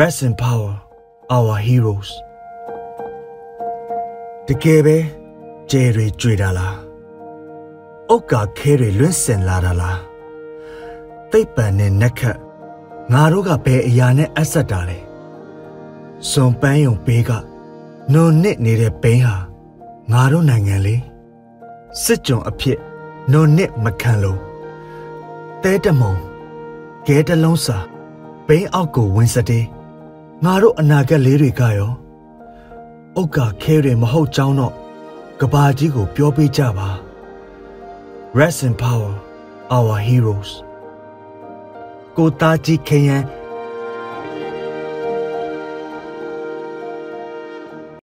Rest in power our heroes တကယ်ပဲကျဲတွေကြွေတာလားအုတ်ကာခဲတွေလွင့်စင်လာတာလားသိပ်ပန်နဲ့နက်ခတ်ငါတို့ကဘယ်အရာနဲ့အဆက်တာလဲစွန်ပန်းယုံဘေးကနုံနစ်နေတဲ့ဘိန်းဟာငါတို့နိုင်ငံလေးစစ်ကြုံအဖြစ်နုံနစ်မခံလို့တဲတမုံကဲတလုံးစာဘိန်းအောက်ကိုဝင်စတဲ့ ငါတို့အနာဂတ်လေးတွေကရောဥက္ကာခဲတွေမဟုတ်ကြောင်းတော့ကဘာကြီးကိုပြောပေးကြပါ Rest in power our heroes ကိုသားကြီးခရန်